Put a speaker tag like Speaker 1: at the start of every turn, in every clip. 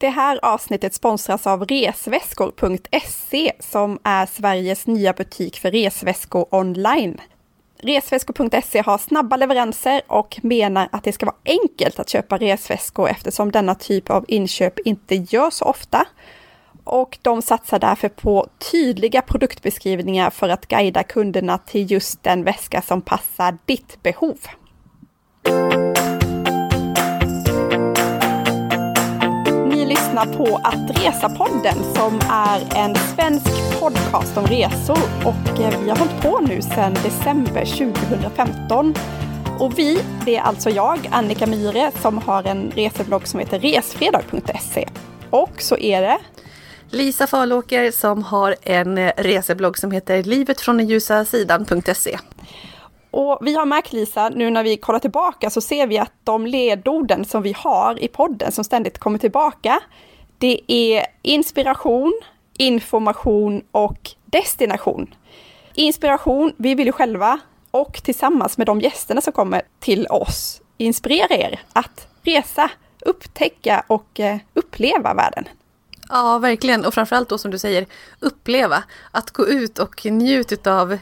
Speaker 1: Det här avsnittet sponsras av resväskor.se som är Sveriges nya butik för resväskor online. Resväskor.se har snabba leveranser och menar att det ska vara enkelt att köpa resväskor eftersom denna typ av inköp inte görs så ofta. Och de satsar därför på tydliga produktbeskrivningar för att guida kunderna till just den väska som passar ditt behov. Lyssnar på Att Resa-podden som är en svensk podcast om resor och eh, vi har hållit på nu sedan december 2015. Och vi, det är alltså jag, Annika Myhre, som har en reseblogg som heter resfredag.se. Och så är det
Speaker 2: Lisa Falåker som har en eh, reseblogg som heter livet från den ljusa sidan.se.
Speaker 1: Och vi har märkt Lisa, nu när vi kollar tillbaka så ser vi att de ledorden som vi har i podden som ständigt kommer tillbaka, det är inspiration, information och destination. Inspiration, vi vill ju själva och tillsammans med de gästerna som kommer till oss inspirera er att resa, upptäcka och eh, uppleva världen.
Speaker 2: Ja, verkligen. Och framförallt då som du säger, uppleva. Att gå ut och njuta av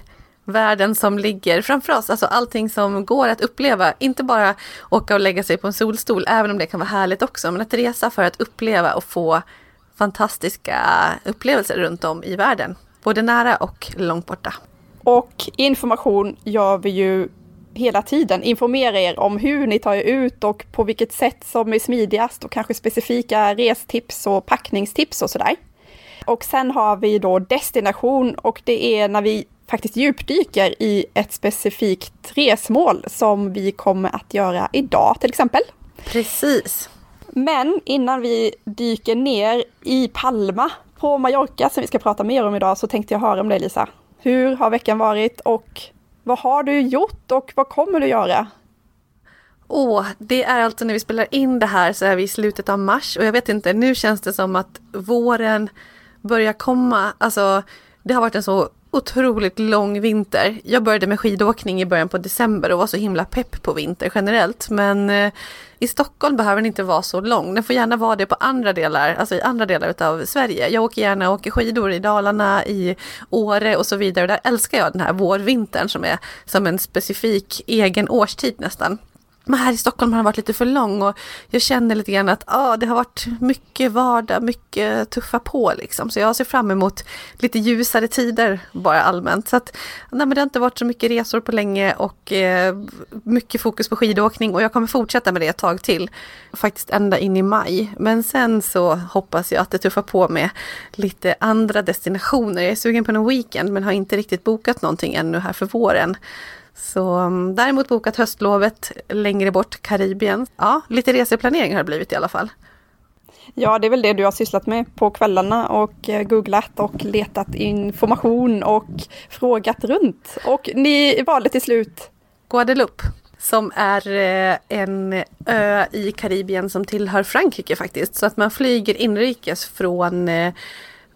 Speaker 2: världen som ligger framför oss. Alltså allting som går att uppleva. Inte bara åka och lägga sig på en solstol, även om det kan vara härligt också. Men att resa för att uppleva och få fantastiska upplevelser runt om i världen. Både nära och långt borta.
Speaker 1: Och information gör vi ju hela tiden. Informera er om hur ni tar er ut och på vilket sätt som är smidigast och kanske specifika restips och packningstips och sådär. Och sen har vi då destination och det är när vi faktiskt djupdyker i ett specifikt resmål som vi kommer att göra idag till exempel.
Speaker 2: Precis.
Speaker 1: Men innan vi dyker ner i Palma på Mallorca som vi ska prata mer om idag så tänkte jag höra om dig Lisa. Hur har veckan varit och vad har du gjort och vad kommer du göra?
Speaker 2: Åh, det är alltså när vi spelar in det här så är vi i slutet av mars och jag vet inte, nu känns det som att våren börjar komma. Alltså, det har varit en så otroligt lång vinter. Jag började med skidåkning i början på december och var så himla pepp på vinter generellt. Men eh, i Stockholm behöver den inte vara så lång. Den får gärna vara det på andra delar, alltså i andra delar av Sverige. Jag åker gärna åker skidor i Dalarna, i Åre och så vidare. Där älskar jag den här vårvintern som är som en specifik egen årstid nästan. Men här i Stockholm har den varit lite för lång och jag känner lite grann att ah, det har varit mycket vardag, mycket tuffa på liksom. Så jag ser fram emot lite ljusare tider bara allmänt. Så att, nej, men det har inte varit så mycket resor på länge och eh, mycket fokus på skidåkning och jag kommer fortsätta med det ett tag till. Faktiskt ända in i maj. Men sen så hoppas jag att det tuffar på med lite andra destinationer. Jag är sugen på någon weekend men har inte riktigt bokat någonting ännu här för våren. Så mm, däremot bokat höstlovet längre bort, Karibien. Ja, lite reseplanering har det blivit i alla fall.
Speaker 1: Ja, det är väl det du har sysslat med på kvällarna och eh, googlat och letat information och frågat runt. Och ni valde till slut?
Speaker 2: Guadeloupe, som är eh, en ö i Karibien som tillhör Frankrike faktiskt. Så att man flyger inrikes från eh,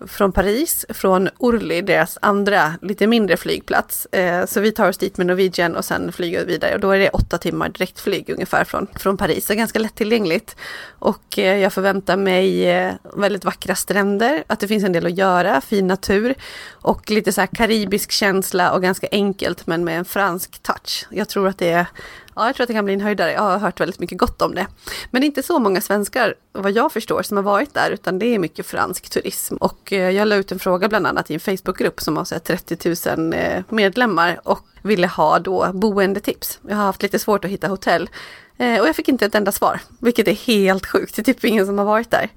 Speaker 2: från Paris, från Orly, deras andra lite mindre flygplats. Eh, så vi tar oss dit med Norwegian och sen flyger vi vidare och då är det åtta timmar direktflyg ungefär från, från Paris. Så ganska lättillgängligt. Och eh, jag förväntar mig eh, väldigt vackra stränder, att det finns en del att göra, fin natur och lite så här karibisk känsla och ganska enkelt men med en fransk touch. Jag tror att det är Ja, jag tror att det kan bli en höjdare. Jag har hört väldigt mycket gott om det. Men det är inte så många svenskar, vad jag förstår, som har varit där, utan det är mycket fransk turism. Och eh, jag la ut en fråga bland annat i en Facebookgrupp som har så 30 000 eh, medlemmar och ville ha då boendetips. Jag har haft lite svårt att hitta hotell eh, och jag fick inte ett enda svar, vilket är helt sjukt. Det är typ ingen som har varit där.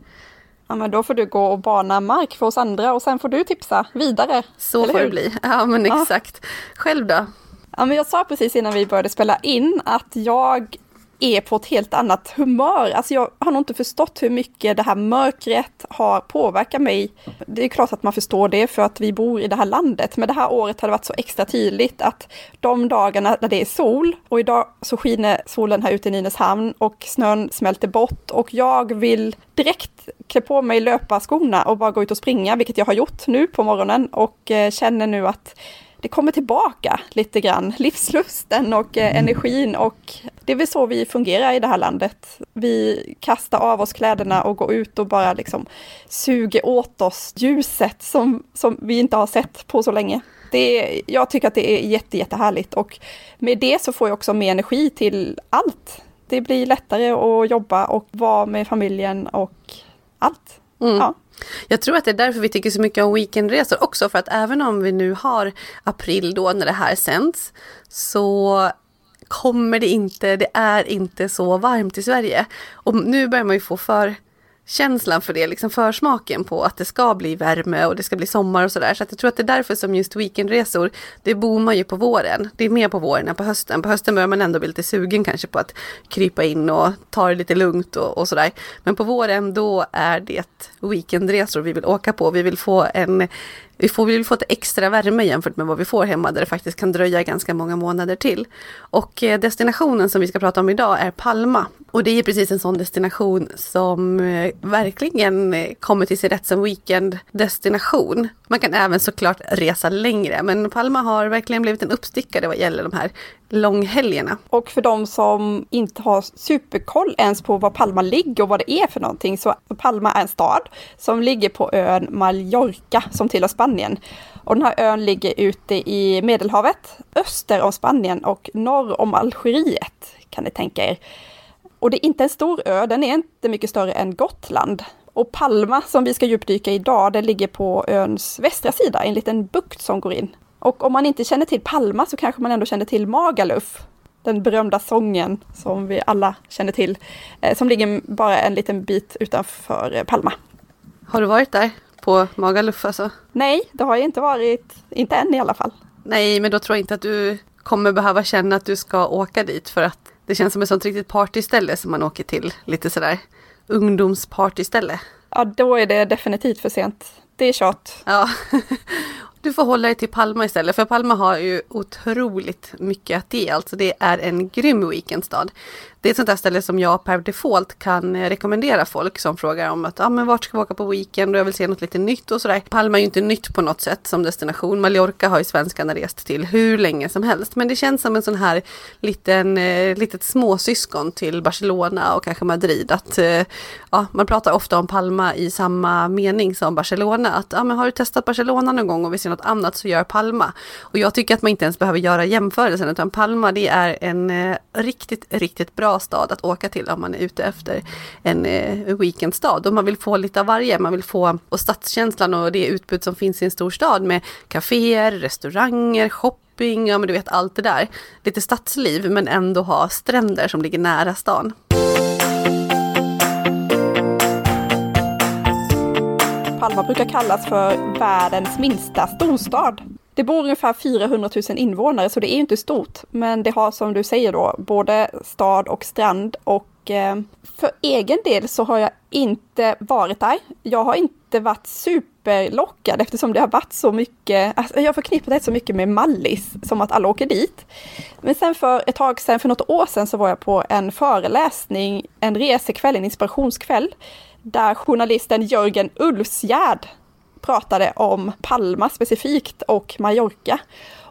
Speaker 1: Ja, men då får du gå och bana mark för oss andra och sen får du tipsa vidare.
Speaker 2: Så får det bli. Ja, men exakt. Ja. Själv då?
Speaker 1: Ja, men jag sa precis innan vi började spela in att jag är på ett helt annat humör. Alltså jag har nog inte förstått hur mycket det här mörkret har påverkat mig. Det är klart att man förstår det för att vi bor i det här landet, men det här året har det varit så extra tydligt att de dagarna när det är sol och idag så skiner solen här ute i Nynäshamn och snön smälter bort och jag vill direkt klä på mig löparskorna och bara gå ut och springa, vilket jag har gjort nu på morgonen och eh, känner nu att det kommer tillbaka lite grann. Livslusten och eh, energin och det är väl så vi fungerar i det här landet. Vi kastar av oss kläderna och går ut och bara liksom suger åt oss ljuset som, som vi inte har sett på så länge. Det är, jag tycker att det är jätte, jättehärligt och med det så får jag också mer energi till allt. Det blir lättare att jobba och vara med familjen och allt.
Speaker 2: Mm. Ja. Jag tror att det är därför vi tycker så mycket om weekendresor också, för att även om vi nu har april då när det här sänds, så kommer det inte, det är inte så varmt i Sverige. Och nu börjar man ju få för känslan för det, liksom försmaken på att det ska bli värme och det ska bli sommar och sådär. Så att jag tror att det är därför som just weekendresor, det boomar ju på våren. Det är mer på våren än på hösten. På hösten börjar man ändå bli lite sugen kanske på att krypa in och ta det lite lugnt och, och sådär. Men på våren då är det weekendresor vi vill åka på. Vi vill få en vi får väl få ett extra värme jämfört med vad vi får hemma där det faktiskt kan dröja ganska många månader till. Och eh, destinationen som vi ska prata om idag är Palma. Och det är precis en sån destination som eh, verkligen eh, kommer till sin rätt som weekenddestination. Man kan även såklart resa längre men Palma har verkligen blivit en uppstickare vad gäller de här långhelgerna.
Speaker 1: Och för de som inte har superkoll ens på var Palma ligger och vad det är för någonting så Palma är en stad som ligger på ön Mallorca som tillhör Spanien. Och den här ön ligger ute i Medelhavet, öster om Spanien och norr om Algeriet kan ni tänka er. Och det är inte en stor ö, den är inte mycket större än Gotland. Och Palma som vi ska djupdyka i idag, den ligger på öns västra sida, en liten bukt som går in. Och om man inte känner till Palma så kanske man ändå känner till Magaluf, den berömda sången som vi alla känner till, eh, som ligger bara en liten bit utanför Palma.
Speaker 2: Har du varit där på Magaluf alltså?
Speaker 1: Nej, det har jag inte varit, inte än i alla fall.
Speaker 2: Nej, men då tror jag inte att du kommer behöva känna att du ska åka dit för att det känns som ett sånt riktigt partyställe som man åker till. Lite sådär ungdomspartyställe.
Speaker 1: Ja, då är det definitivt för sent. Det är kört.
Speaker 2: Ja, Du får hålla dig till Palma istället, för Palma har ju otroligt mycket att ge. Alltså det är en grym weekendstad det är ett sånt där ställe som jag per default kan eh, rekommendera folk som frågar om att, ja ah, men vart ska vi åka på weekend och jag vill se något lite nytt och sådär. Palma är ju inte nytt på något sätt som destination. Mallorca har ju svenskarna rest till hur länge som helst. Men det känns som en sån här liten, eh, litet småsyskon till Barcelona och kanske Madrid. Att, eh, ja, man pratar ofta om Palma i samma mening som Barcelona. Att, ja men har du testat Barcelona någon gång och vill se något annat så gör Palma. Och jag tycker att man inte ens behöver göra jämförelsen utan Palma det är en eh, riktigt, riktigt bra stad att åka till om man är ute efter eh, en weekendstad. Och man vill få lite av varje. Man vill få och stadskänslan och det utbud som finns i en stor stad med kaféer, restauranger, shopping, ja men du vet allt det där. Lite stadsliv men ändå ha stränder som ligger nära stan.
Speaker 1: Palma brukar kallas för världens minsta storstad. Det bor ungefär 400 000 invånare så det är inte stort. Men det har som du säger då både stad och strand och eh, för egen del så har jag inte varit där. Jag har inte varit superlockad eftersom det har varit så mycket, alltså jag förknippar det så mycket med Mallis, som att alla åker dit. Men sen för ett tag sedan, för något år sedan, så var jag på en föreläsning, en resekväll, en inspirationskväll, där journalisten Jörgen Ulfsgärd pratade om Palma specifikt och Mallorca.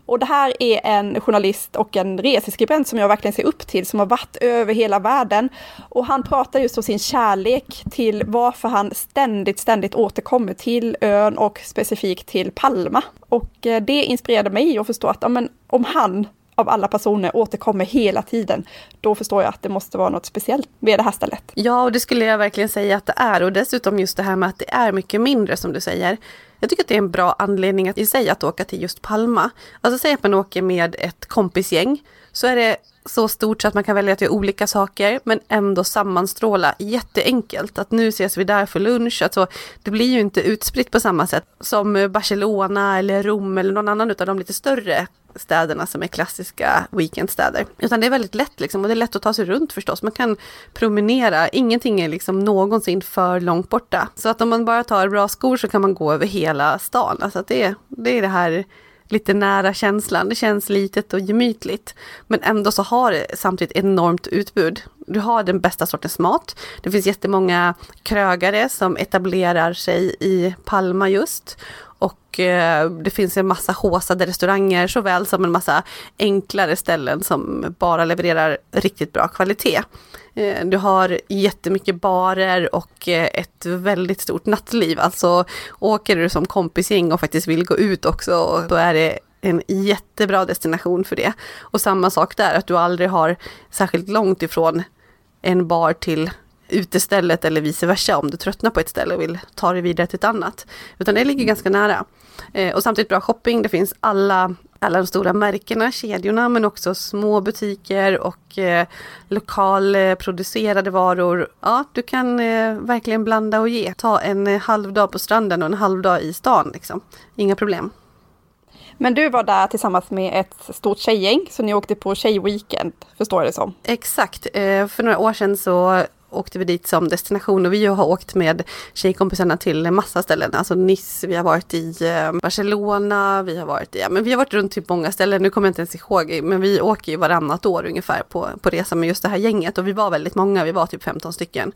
Speaker 1: Och det här är en journalist och en reseskribent som jag verkligen ser upp till, som har varit över hela världen. Och han pratar just om sin kärlek till varför han ständigt, ständigt återkommer till ön och specifikt till Palma. Och eh, det inspirerade mig att förstå att ja, men, om han av alla personer återkommer hela tiden, då förstår jag att det måste vara något speciellt med det här stället.
Speaker 2: Ja, och det skulle jag verkligen säga att det är. Och dessutom just det här med att det är mycket mindre som du säger. Jag tycker att det är en bra anledning att i sig att åka till just Palma. Alltså säg att man åker med ett kompisgäng, så är det så stort så att man kan välja att göra olika saker men ändå sammanstråla jätteenkelt. Att nu ses vi där för lunch. Alltså, det blir ju inte utspritt på samma sätt som Barcelona eller Rom eller någon annan av de lite större städerna som är klassiska weekendstäder. Utan det är väldigt lätt liksom och det är lätt att ta sig runt förstås. Man kan promenera, ingenting är liksom någonsin för långt borta. Så att om man bara tar bra skor så kan man gå över hela stan. Alltså att det, det är det här lite nära känslan. Det känns litet och gemytligt. Men ändå så har det samtidigt enormt utbud. du har den bästa sortens mat. Det finns jättemånga krögare som etablerar sig i Palma just. Och eh, det finns en massa håsade restauranger såväl som en massa enklare ställen som bara levererar riktigt bra kvalitet. Eh, du har jättemycket barer och eh, ett väldigt stort nattliv. Alltså åker du som kompisgäng och faktiskt vill gå ut också, då är det en jättebra destination för det. Och samma sak där, att du aldrig har särskilt långt ifrån en bar till utestället eller vice versa om du tröttnar på ett ställe och vill ta dig vidare till ett annat. Utan det ligger ganska nära. Eh, och samtidigt bra shopping, det finns alla, alla de stora märkena, kedjorna, men också små butiker och eh, lokalproducerade varor. Ja, du kan eh, verkligen blanda och ge. Ta en eh, halv dag på stranden och en halv dag i stan, liksom. Inga problem.
Speaker 1: Men du var där tillsammans med ett stort tjejgäng, så ni åkte på tjejweekend, förstår jag det som?
Speaker 2: Exakt. Eh, för några år sedan så åkte vi dit som destination och vi har åkt med tjejkompisarna till massa ställen. Alltså Nice, vi har varit i eh, Barcelona, vi har varit i, ja men vi har varit runt typ många ställen, nu kommer jag inte ens ihåg, men vi åker ju varannat år ungefär på, på resa med just det här gänget och vi var väldigt många, vi var typ 15 stycken.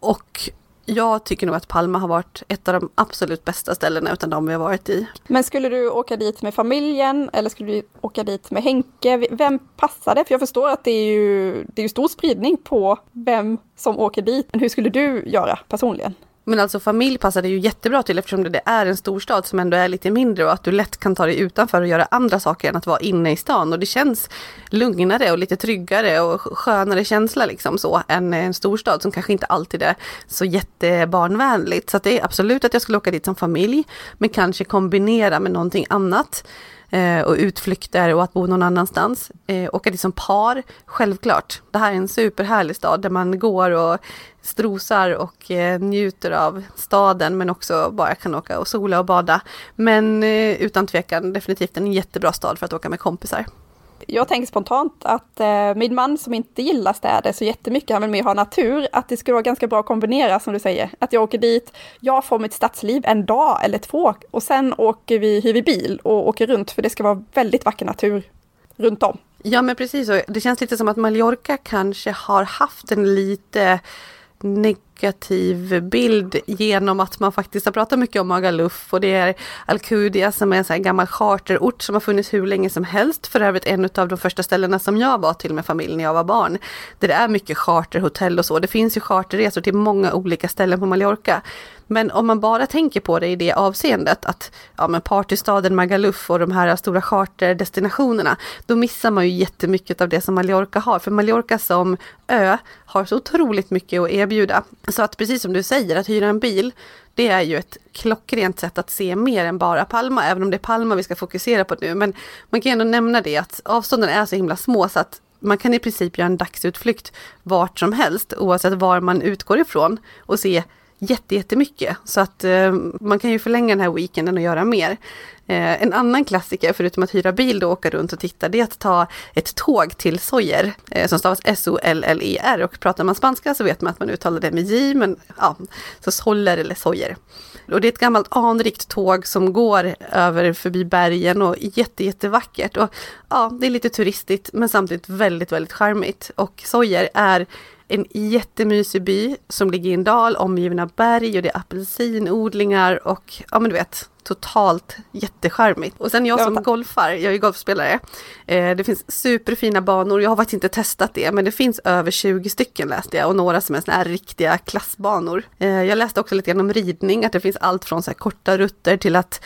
Speaker 2: Och jag tycker nog att Palma har varit ett av de absolut bästa ställena utan de vi har varit i.
Speaker 1: Men skulle du åka dit med familjen eller skulle du åka dit med Henke? Vem passar det? För jag förstår att det är ju, det är ju stor spridning på vem som åker dit. Men hur skulle du göra personligen?
Speaker 2: Men alltså familj passar det ju jättebra till eftersom det är en storstad som ändå är lite mindre och att du lätt kan ta dig utanför och göra andra saker än att vara inne i stan. Och det känns lugnare och lite tryggare och skönare känsla liksom så än en storstad som kanske inte alltid är så jättebarnvänligt. Så det är absolut att jag skulle åka dit som familj men kanske kombinera med någonting annat eh, och utflykter och att bo någon annanstans. Eh, åka dit som par, självklart. Det här är en superhärlig stad där man går och strosar och eh, njuter av staden men också bara kan åka och sola och bada. Men eh, utan tvekan definitivt en jättebra stad för att åka med kompisar.
Speaker 1: Jag tänker spontant att eh, min man som inte gillar städer så jättemycket, han vill mer ha natur, att det skulle vara ganska bra att kombinera som du säger. Att jag åker dit, jag får mitt stadsliv en dag eller två och sen åker vi, hyr vi bil och åker runt för det ska vara väldigt vacker natur runt om.
Speaker 2: Ja men precis, det känns lite som att Mallorca kanske har haft en lite Nick provokativ bild genom att man faktiskt har pratat mycket om Magaluf och det är Alcudia som är en sån här gammal charterort som har funnits hur länge som helst. För övrigt en av de första ställena som jag var till med familjen när jag var barn. Där det är mycket charterhotell och så. Det finns ju charterresor till många olika ställen på Mallorca. Men om man bara tänker på det i det avseendet att ja, men partystaden Magaluf och de här stora charterdestinationerna, då missar man ju jättemycket av det som Mallorca har. För Mallorca som ö har så otroligt mycket att erbjuda. Så att precis som du säger, att hyra en bil, det är ju ett klockrent sätt att se mer än bara Palma, även om det är Palma vi ska fokusera på nu. Men man kan ändå nämna det att avstånden är så himla små så att man kan i princip göra en dagsutflykt vart som helst, oavsett var man utgår ifrån och se jättemycket. Så att eh, man kan ju förlänga den här weekenden och göra mer. Eh, en annan klassiker, förutom att hyra bil och åka runt och titta, det är att ta ett tåg till Soyer. eh, som stavas S-O-L-L-E-R. Och pratar man spanska så vet man att man uttalar det med J, men ja, så Soller eller Sojer. Och det är ett gammalt anrikt tåg som går över förbi bergen och jätte, jättevackert. Och ja, det är lite turistigt men samtidigt väldigt, väldigt charmigt. Och Sojer är en jättemysig by som ligger i en dal omgiven av berg och det är apelsinodlingar och ja men du vet, totalt jättecharmigt. Och sen jag som golfar, jag är golfspelare. Eh, det finns superfina banor, jag har faktiskt inte testat det, men det finns över 20 stycken läste jag och några som är såna här riktiga klassbanor. Eh, jag läste också lite grann om ridning, att det finns allt från så här korta rutter till att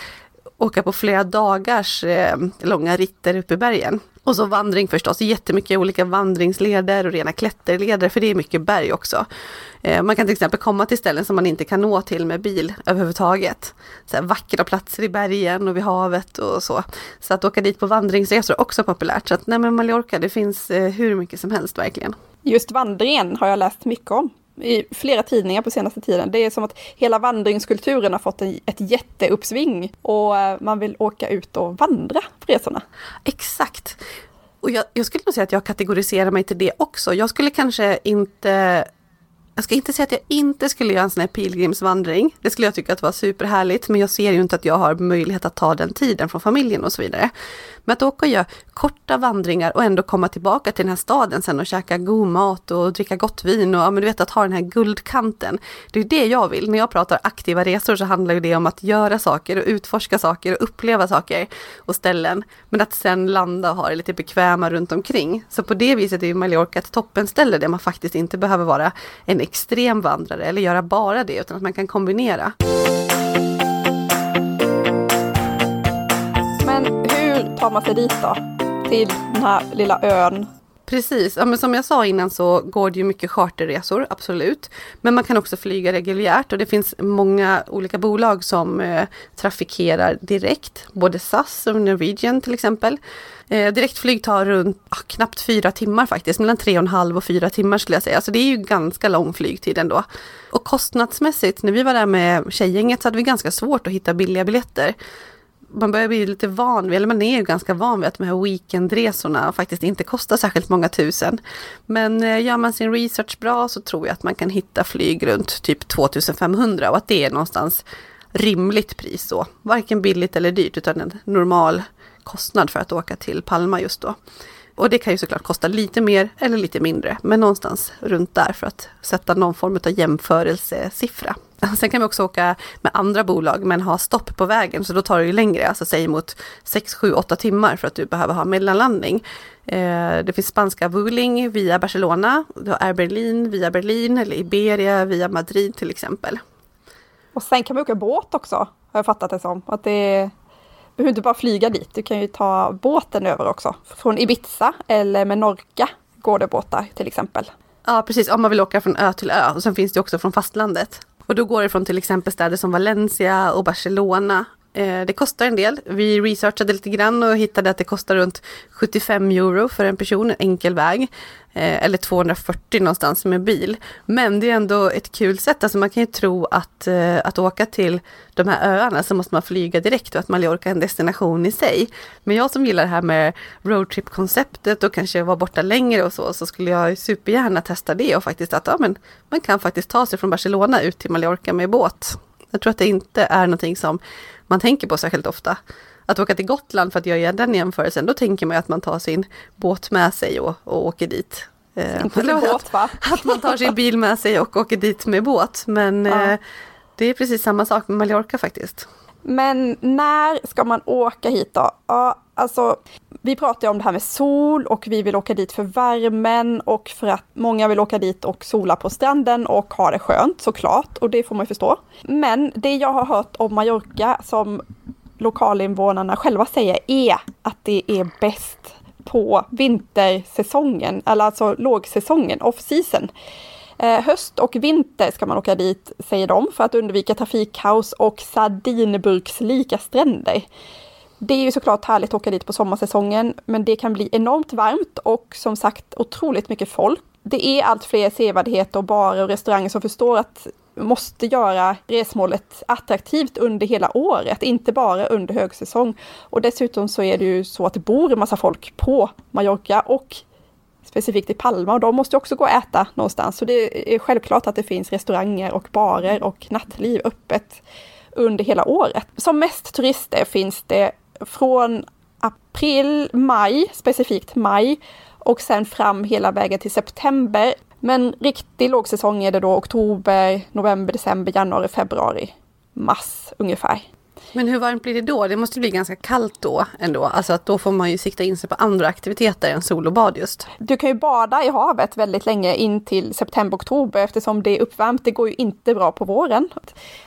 Speaker 2: åka på flera dagars eh, långa ritter uppe i bergen. Och så vandring förstås, jättemycket olika vandringsleder och rena klätterleder, för det är mycket berg också. Eh, man kan till exempel komma till ställen som man inte kan nå till med bil överhuvudtaget. Så här vackra platser i bergen och vid havet och så. Så att åka dit på vandringsresor är också populärt. Så att nej men Mallorca, det finns eh, hur mycket som helst verkligen.
Speaker 1: Just vandringen har jag läst mycket om i flera tidningar på senaste tiden. Det är som att hela vandringskulturen har fått en, ett jätteuppsving och eh, man vill åka ut och vandra på resorna.
Speaker 2: Exakt. Och jag, jag skulle nog säga att jag kategoriserar mig till det också. Jag skulle kanske inte jag ska inte säga att jag inte skulle göra en sån här pilgrimsvandring. Det skulle jag tycka att var superhärligt, men jag ser ju inte att jag har möjlighet att ta den tiden från familjen och så vidare. Men att åka och göra korta vandringar och ändå komma tillbaka till den här staden sen och käka god mat och dricka gott vin och ja, men du vet att ha den här guldkanten. Det är det jag vill. När jag pratar aktiva resor så handlar det om att göra saker och utforska saker och uppleva saker och ställen. Men att sen landa och ha det lite bekväma runt omkring. Så på det viset är ju Mallorca ett toppenställe där man faktiskt inte behöver vara en extrem vandrare eller göra bara det utan att man kan kombinera.
Speaker 1: Tar man sig dit då? Till den här lilla ön
Speaker 2: Precis, ja, men som jag sa innan så går det ju mycket charterresor, absolut. Men man kan också flyga reguljärt och det finns många olika bolag som eh, trafikerar direkt. Både SAS och Norwegian till exempel. Eh, direktflyg tar runt ah, knappt fyra timmar faktiskt, mellan tre och en halv och fyra timmar skulle jag säga. Så det är ju ganska lång flygtid ändå. Och kostnadsmässigt, när vi var där med tjejgänget så hade vi ganska svårt att hitta billiga biljetter man börjar bli lite van vid, eller man är ju ganska van vid att de här weekendresorna faktiskt inte kostar särskilt många tusen. Men eh, gör man sin research bra så tror jag att man kan hitta flyg runt typ 2500 och att det är någonstans rimligt pris så. Varken billigt eller dyrt utan en normal kostnad för att åka till Palma just då. Och det kan ju såklart kosta lite mer eller lite mindre, men någonstans runt där för att sätta någon form av jämförelsesiffra. Sen kan vi också åka med andra bolag men ha stopp på vägen så då tar det ju längre, alltså säg mot 6, 7, 8 timmar för att du behöver ha mellanlandning. Eh, det finns spanska Vueling via Barcelona, du har Air Berlin via Berlin eller Iberia via Madrid till exempel.
Speaker 1: Och sen kan man åka båt också, har jag fattat det som. Att det du behöver inte bara flyga dit, du kan ju ta båten över också. Från Ibiza eller Menorca går det båtar till exempel.
Speaker 2: Ja precis, om man vill åka från ö till ö. Och sen finns det också från fastlandet. Och då går det från till exempel städer som Valencia och Barcelona. Eh, det kostar en del. Vi researchade lite grann och hittade att det kostar runt 75 euro för en person, en enkel väg. Eh, eller 240 någonstans med bil. Men det är ändå ett kul sätt. Alltså man kan ju tro att, eh, att åka till de här öarna så måste man flyga direkt och att Mallorca är en destination i sig. Men jag som gillar det här med roadtrip-konceptet och kanske vara borta längre och så, så skulle jag supergärna testa det och faktiskt att ja, men man kan faktiskt ta sig från Barcelona ut till Mallorca med båt. Jag tror att det inte är någonting som man tänker på särskilt ofta. Att åka till Gotland för att göra den jämförelsen, då tänker man att man tar sin båt med sig och, och åker dit.
Speaker 1: Eh, Inte med båt va?
Speaker 2: Att man tar sin bil med sig och åker dit med båt. Men ja. eh, det är precis samma sak med Mallorca faktiskt.
Speaker 1: Men när ska man åka hit då? Ja, alltså, vi pratar ju om det här med sol och vi vill åka dit för värmen och för att många vill åka dit och sola på stranden och ha det skönt såklart och det får man ju förstå. Men det jag har hört om Mallorca som lokalinvånarna själva säger är att det är bäst på vintersäsongen, eller alltså lågsäsongen, off-season. Eh, höst och vinter ska man åka dit, säger de, för att undvika trafikkaos och sardinburkslika stränder. Det är ju såklart härligt att åka dit på sommarsäsongen, men det kan bli enormt varmt och som sagt otroligt mycket folk. Det är allt fler sevärdheter och barer och restauranger som förstår att måste göra resmålet attraktivt under hela året, inte bara under högsäsong. Och dessutom så är det ju så att det bor en massa folk på Mallorca och specifikt i Palma och de måste också gå och äta någonstans. Så det är självklart att det finns restauranger och barer och nattliv öppet under hela året. Som mest turister finns det från april, maj, specifikt maj och sen fram hela vägen till september. Men riktig lågsäsong är det då oktober, november, december, januari, februari, mars ungefär.
Speaker 2: Men hur varmt blir det då? Det måste bli ganska kallt då ändå. Alltså att då får man ju sikta in sig på andra aktiviteter än sol och bad just.
Speaker 1: Du kan ju bada i havet väldigt länge in till september, oktober eftersom det är uppvärmt. Det går ju inte bra på våren.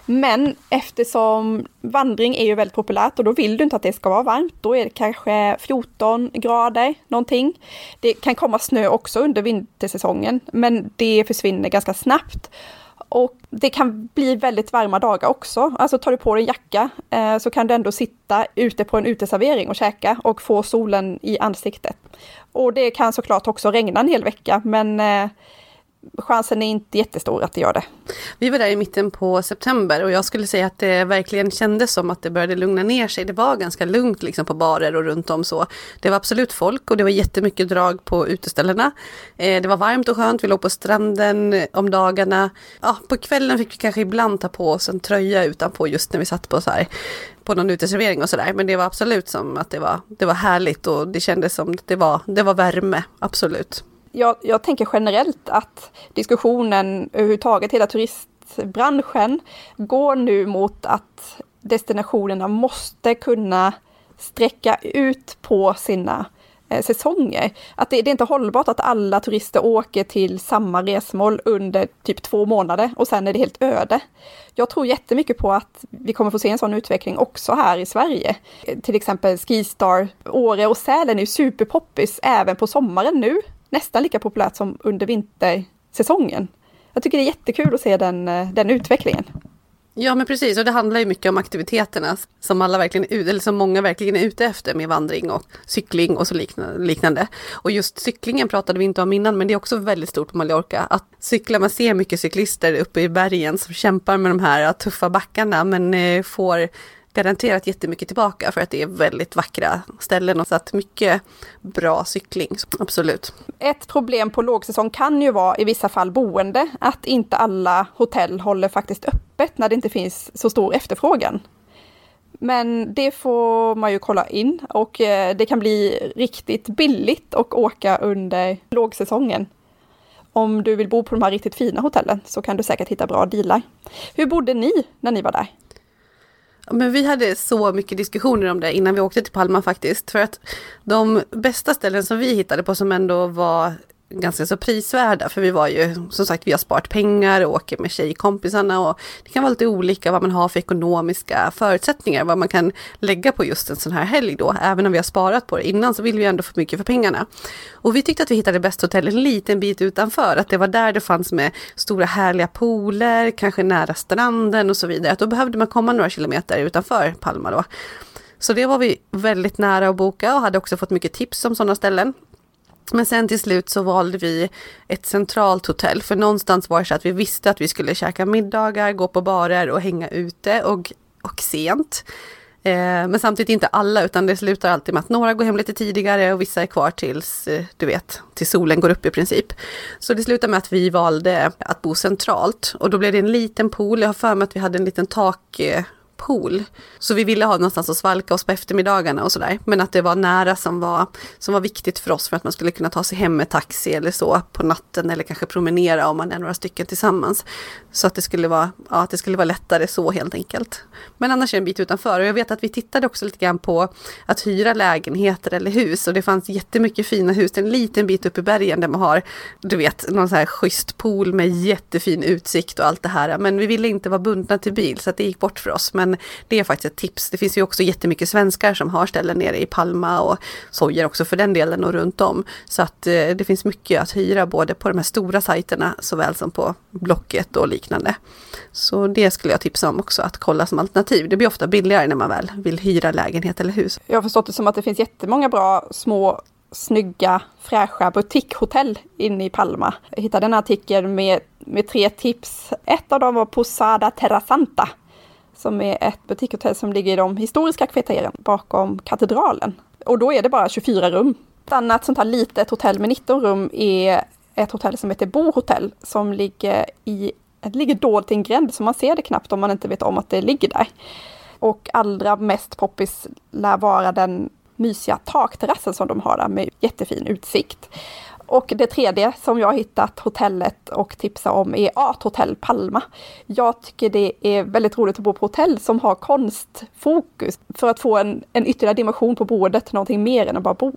Speaker 1: Men eftersom vandring är ju väldigt populärt och då vill du inte att det ska vara varmt. Då är det kanske 14 grader någonting. Det kan komma snö också under vintersäsongen, men det försvinner ganska snabbt. Och det kan bli väldigt varma dagar också. Alltså tar du på dig en jacka eh, så kan du ändå sitta ute på en uteservering och käka och få solen i ansiktet. Och det kan såklart också regna en hel vecka, men eh, chansen är inte jättestor att det gör det.
Speaker 2: Vi var där i mitten på september och jag skulle säga att det verkligen kändes som att det började lugna ner sig. Det var ganska lugnt liksom på barer och runt om så. Det var absolut folk och det var jättemycket drag på uteställena. Eh, det var varmt och skönt, vi låg på stranden eh, om dagarna. Ja, på kvällen fick vi kanske ibland ta på oss en tröja utanpå just när vi satt på så här på någon uteservering och sådär. Men det var absolut som att det var, det var härligt och det kändes som att det var, det var värme, absolut
Speaker 1: jag, jag tänker generellt att diskussionen överhuvudtaget, hela turistbranschen, går nu mot att destinationerna måste kunna sträcka ut på sina eh, säsonger. Att det, det, är inte hållbart att alla turister åker till samma resmål under typ två månader och sen är det helt öde. Jag tror jättemycket på att vi kommer få se en sån utveckling också här i Sverige. Eh, till exempel Skistar, Åre och Sälen är ju superpoppis även på sommaren nu nästan lika populärt som under vintersäsongen. Jag tycker det är jättekul att se den, eh, den utvecklingen.
Speaker 2: Ja men precis och det handlar ju mycket om aktiviteterna som alla verkligen eller som många verkligen är ute efter med vandring och cykling och så liknande. Och just cyklingen pratade vi inte om innan men det är också väldigt stort på Mallorca. Att cykla, man ser mycket cyklister uppe i bergen som kämpar med de här tuffa backarna men eh, får garanterat jättemycket tillbaka för att det är väldigt vackra ställen och så att mycket bra cykling, absolut.
Speaker 1: Ett problem på lågsäsong kan ju vara i vissa fall boende, att inte alla hotell håller faktiskt öppet när det inte finns så stor efterfrågan. Men det får man ju kolla in och eh, det kan bli riktigt billigt att åka under lågsäsongen. Om du vill bo på de här riktigt fina hotellen så kan du säkert hitta bra dealar. Hur bodde ni när ni var där?
Speaker 2: Men vi hade så mycket diskussioner om det innan vi åkte till Palma faktiskt. För att de bästa ställen som vi hittade på som ändå var ganska så prisvärda. För vi var ju, som sagt, vi har sparat pengar och åker med tjejkompisarna och det kan vara lite olika vad man har för ekonomiska förutsättningar, vad man kan lägga på just en sån här helg då. Även om vi har sparat på det innan så vill vi ändå få mycket för pengarna. Och vi tyckte att vi hittade bäst hotell en liten bit utanför, att det var där det fanns med stora härliga pooler, kanske nära stranden och så vidare. Att då behövde man komma några kilometer utanför Palma då. Så det var vi väldigt nära att boka och hade också fått mycket tips om sådana ställen. Men sen till slut så valde vi ett centralt hotell, för någonstans var det så att vi visste att vi skulle käka middagar, gå på barer och hänga ute och, och sent. Eh, men samtidigt inte alla, utan det slutar alltid med att några går hem lite tidigare och vissa är kvar tills, eh, du vet, tills solen går upp i princip. Så det slutade med att vi valde att bo centralt och då blev det en liten pool. Jag har för mig att vi hade en liten tak eh, pool. Så vi ville ha någonstans att svalka oss på eftermiddagarna och sådär. Men att det var nära som var, som var viktigt för oss för att man skulle kunna ta sig hem med taxi eller så på natten eller kanske promenera om man är några stycken tillsammans. Så att det skulle vara, ja, att det skulle vara lättare så helt enkelt. Men annars är det en bit utanför och jag vet att vi tittade också lite grann på att hyra lägenheter eller hus och det fanns jättemycket fina hus, en liten bit upp i bergen där man har, du vet, någon så här schysst pool med jättefin utsikt och allt det här. Men vi ville inte vara bundna till bil så att det gick bort för oss. Men men det är faktiskt ett tips. Det finns ju också jättemycket svenskar som har ställen nere i Palma och Sojer också för den delen och runt om. Så att eh, det finns mycket att hyra både på de här stora sajterna såväl som på Blocket och liknande. Så det skulle jag tipsa om också att kolla som alternativ. Det blir ofta billigare när man väl vill hyra lägenhet eller hus.
Speaker 1: Jag har förstått det som att det finns jättemånga bra små snygga, fräscha butikhotell inne i Palma. Jag hittade en artikel med, med tre tips. Ett av dem var Posada Terrasanta som är ett butikshotell som ligger i de historiska kvarteren bakom katedralen. Och då är det bara 24 rum. Ett annat sånt här litet hotell med 19 rum är ett hotell som heter Bo Hotel som ligger i det ligger dolt i en gränd så man ser det knappt om man inte vet om att det ligger där. Och allra mest poppis lär vara den mysiga takterrassen som de har där med jättefin utsikt. Och det tredje som jag har hittat hotellet och tipsa om är Art Hotel Palma. Jag tycker det är väldigt roligt att bo på hotell som har konstfokus för att få en, en ytterligare dimension på boendet, någonting mer än att bara bo.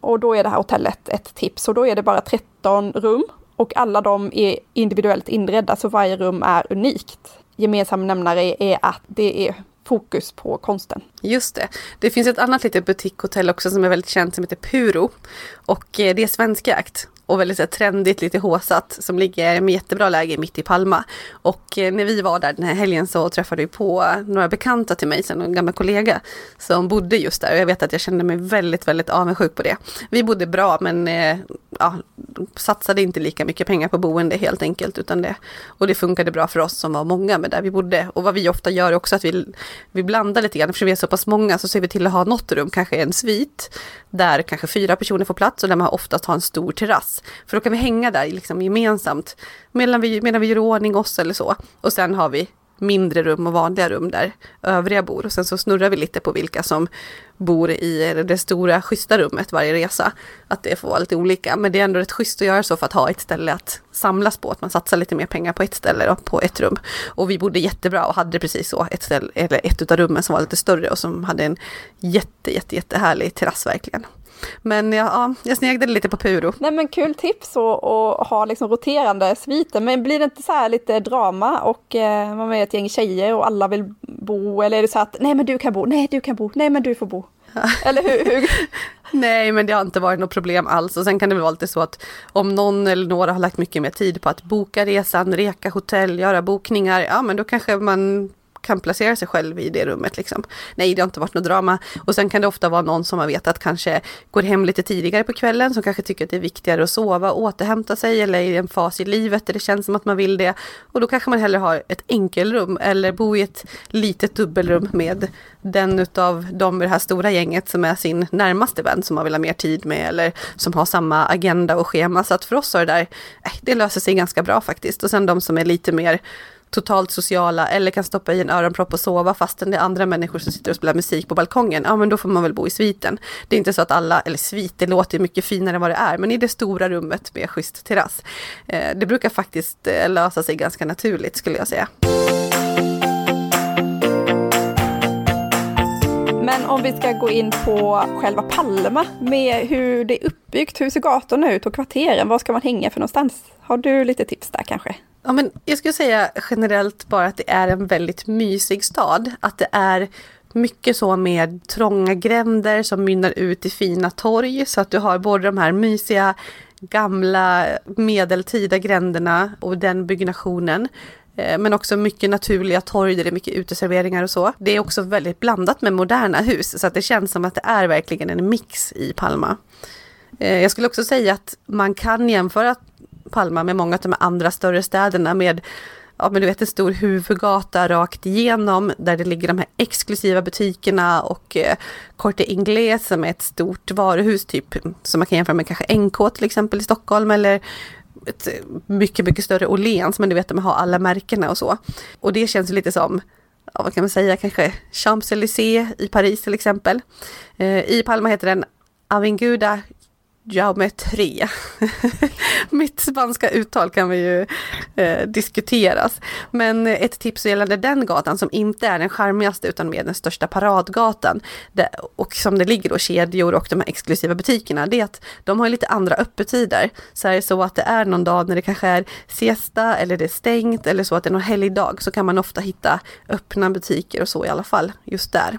Speaker 1: Och då är det här hotellet ett tips och då är det bara 13 rum och alla de är individuellt inredda så varje rum är unikt. Gemensam nämnare är att det är fokus på konsten.
Speaker 2: Just det. Det finns ett annat litet butikhotell också som är väldigt känt som heter Puro. Och eh, det är svenskägt och väldigt så här, trendigt, lite håsat som ligger med jättebra läge mitt i Palma. Och eh, när vi var där den här helgen så träffade vi på några bekanta till mig, en gammal kollega som bodde just där och jag vet att jag kände mig väldigt, väldigt avundsjuk på det. Vi bodde bra men eh, ja, satsade inte lika mycket pengar på boende helt enkelt utan det och det funkade bra för oss som var många med där vi bodde. Och vad vi ofta gör också att vi, vi blandar lite grann, Eftersom vi är så pass många så ser vi till att ha något rum, kanske en svit, där kanske fyra personer får plats och där man oftast har en stor terrass. För då kan vi hänga där liksom gemensamt medan vi, medan vi gör ordning oss eller så. Och sen har vi mindre rum och vanliga rum där övriga bor. Och sen så snurrar vi lite på vilka som bor i det stora schyssta rummet varje resa. Att det får vara lite olika. Men det är ändå rätt schysst att göra så för att ha ett ställe att samlas på. Att man satsar lite mer pengar på ett ställe och på ett rum. Och vi bodde jättebra och hade precis så ett ställe, eller ett av rummen som var lite större och som hade en jätte, jätte, jättehärlig terrass verkligen. Men ja, ja, jag sneglade lite på Puro.
Speaker 1: Nej men kul tips att ha liksom roterande sviter. Men blir det inte så här lite drama och eh, man är ett gäng tjejer och alla vill bo? Eller är det så att nej men du kan bo, nej du kan bo, nej men du får bo? Eller hur? hur?
Speaker 2: Nej, men det har inte varit något problem alls. Och sen kan det väl vara lite så att om någon eller några har lagt mycket mer tid på att boka resan, reka hotell, göra bokningar, ja men då kanske man kan placera sig själv i det rummet. Liksom. Nej, det har inte varit något drama. Och sen kan det ofta vara någon som man vet att kanske går hem lite tidigare på kvällen, som kanske tycker att det är viktigare att sova, och återhämta sig eller i en fas i livet där det känns som att man vill det. Och då kanske man hellre har ett enkelrum eller bor i ett litet dubbelrum med den utav de i det här stora gänget som är sin närmaste vän som man vill ha mer tid med eller som har samma agenda och schema. Så att för oss har det där, eh, det löser sig ganska bra faktiskt. Och sen de som är lite mer totalt sociala eller kan stoppa i en öronpropp och sova fastän det är andra människor som sitter och spelar musik på balkongen. Ja men då får man väl bo i sviten. Det är inte så att alla, eller svit, det låter mycket finare än vad det är, men i det stora rummet med schysst terrass. Eh, det brukar faktiskt eh, lösa sig ganska naturligt skulle jag säga.
Speaker 1: Men om vi ska gå in på själva Palma med hur det är uppbyggt, hur ser gatorna ut och kvarteren, var ska man hänga för någonstans? Har du lite tips där kanske?
Speaker 2: Ja, men jag skulle säga generellt bara att det är en väldigt mysig stad. Att det är mycket så med trånga gränder som mynnar ut i fina torg. Så att du har både de här mysiga gamla medeltida gränderna och den byggnationen. Eh, men också mycket naturliga torg där det är mycket uteserveringar och så. Det är också väldigt blandat med moderna hus så att det känns som att det är verkligen en mix i Palma. Eh, jag skulle också säga att man kan jämföra Palma med många av de andra större städerna med ja, men du vet en stor huvudgata rakt igenom där det ligger de här exklusiva butikerna och eh, Corte Inglés som är ett stort varuhus typ som man kan jämföra med kanske NK till exempel i Stockholm eller ett mycket, mycket större Åhléns, men du vet de har alla märkena och så. Och det känns lite som ja, vad kan man säga, kanske Champs-Élysées i Paris till exempel. Eh, I Palma heter den Avinguda geometri. Mitt spanska uttal kan vi ju eh, diskuteras. Men ett tips gällande den gatan som inte är den charmigaste utan mer den största paradgatan det, och som det ligger då kedjor och de här exklusiva butikerna, det är att de har lite andra öppettider. Så är det så att det är någon dag när det kanske är siesta eller det är stängt eller så att det är någon helgdag så kan man ofta hitta öppna butiker och så i alla fall just där.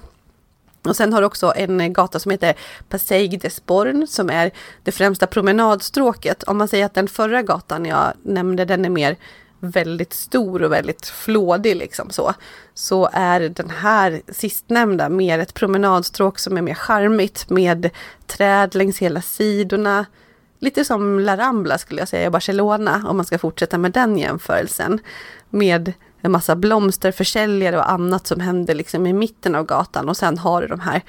Speaker 2: Och sen har du också en eh, gata som heter Passeig des Born som är det främsta promenadstråket. Om man säger att den förra gatan jag nämnde, den är mer väldigt stor och väldigt flådig liksom så. Så är den här sistnämnda mer ett promenadstråk som är mer charmigt med träd längs hela sidorna. Lite som La Rambla skulle jag säga i Barcelona om man ska fortsätta med den jämförelsen. Med en massa blomsterförsäljare och annat som händer liksom i mitten av gatan och sen har du de här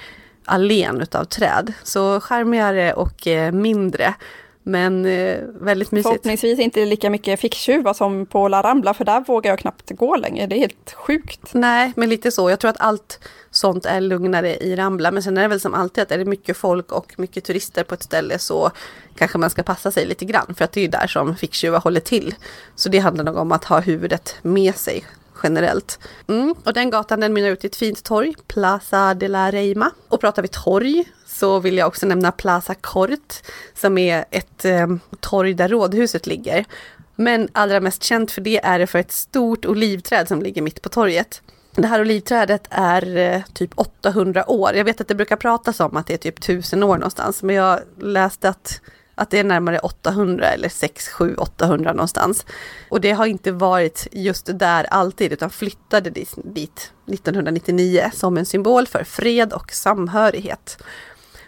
Speaker 2: allén utav träd. Så charmigare och eh, mindre. Men eh, väldigt mysigt.
Speaker 1: Förhoppningsvis inte lika mycket ficktjuvar som på La Rambla, för där vågar jag knappt gå längre. Det är helt sjukt.
Speaker 2: Nej, men lite så. Jag tror att allt sånt är lugnare i Rambla. Men sen är det väl som alltid att är det mycket folk och mycket turister på ett ställe så kanske man ska passa sig lite grann. För att det är där som ficktjuvar håller till. Så det handlar nog om att ha huvudet med sig generellt. Mm. Och den gatan den mynnar ut i ett fint torg, Plaza de la Reima. Och pratar vi torg så vill jag också nämna Plaza Cort som är ett eh, torg där rådhuset ligger. Men allra mest känt för det är det för ett stort olivträd som ligger mitt på torget. Det här olivträdet är eh, typ 800 år. Jag vet att det brukar pratas om att det är typ 1000 år någonstans, men jag läste att, att det är närmare 800 eller 6, 7, 800 någonstans. Och det har inte varit just där alltid, utan flyttade dit 1999 som en symbol för fred och samhörighet.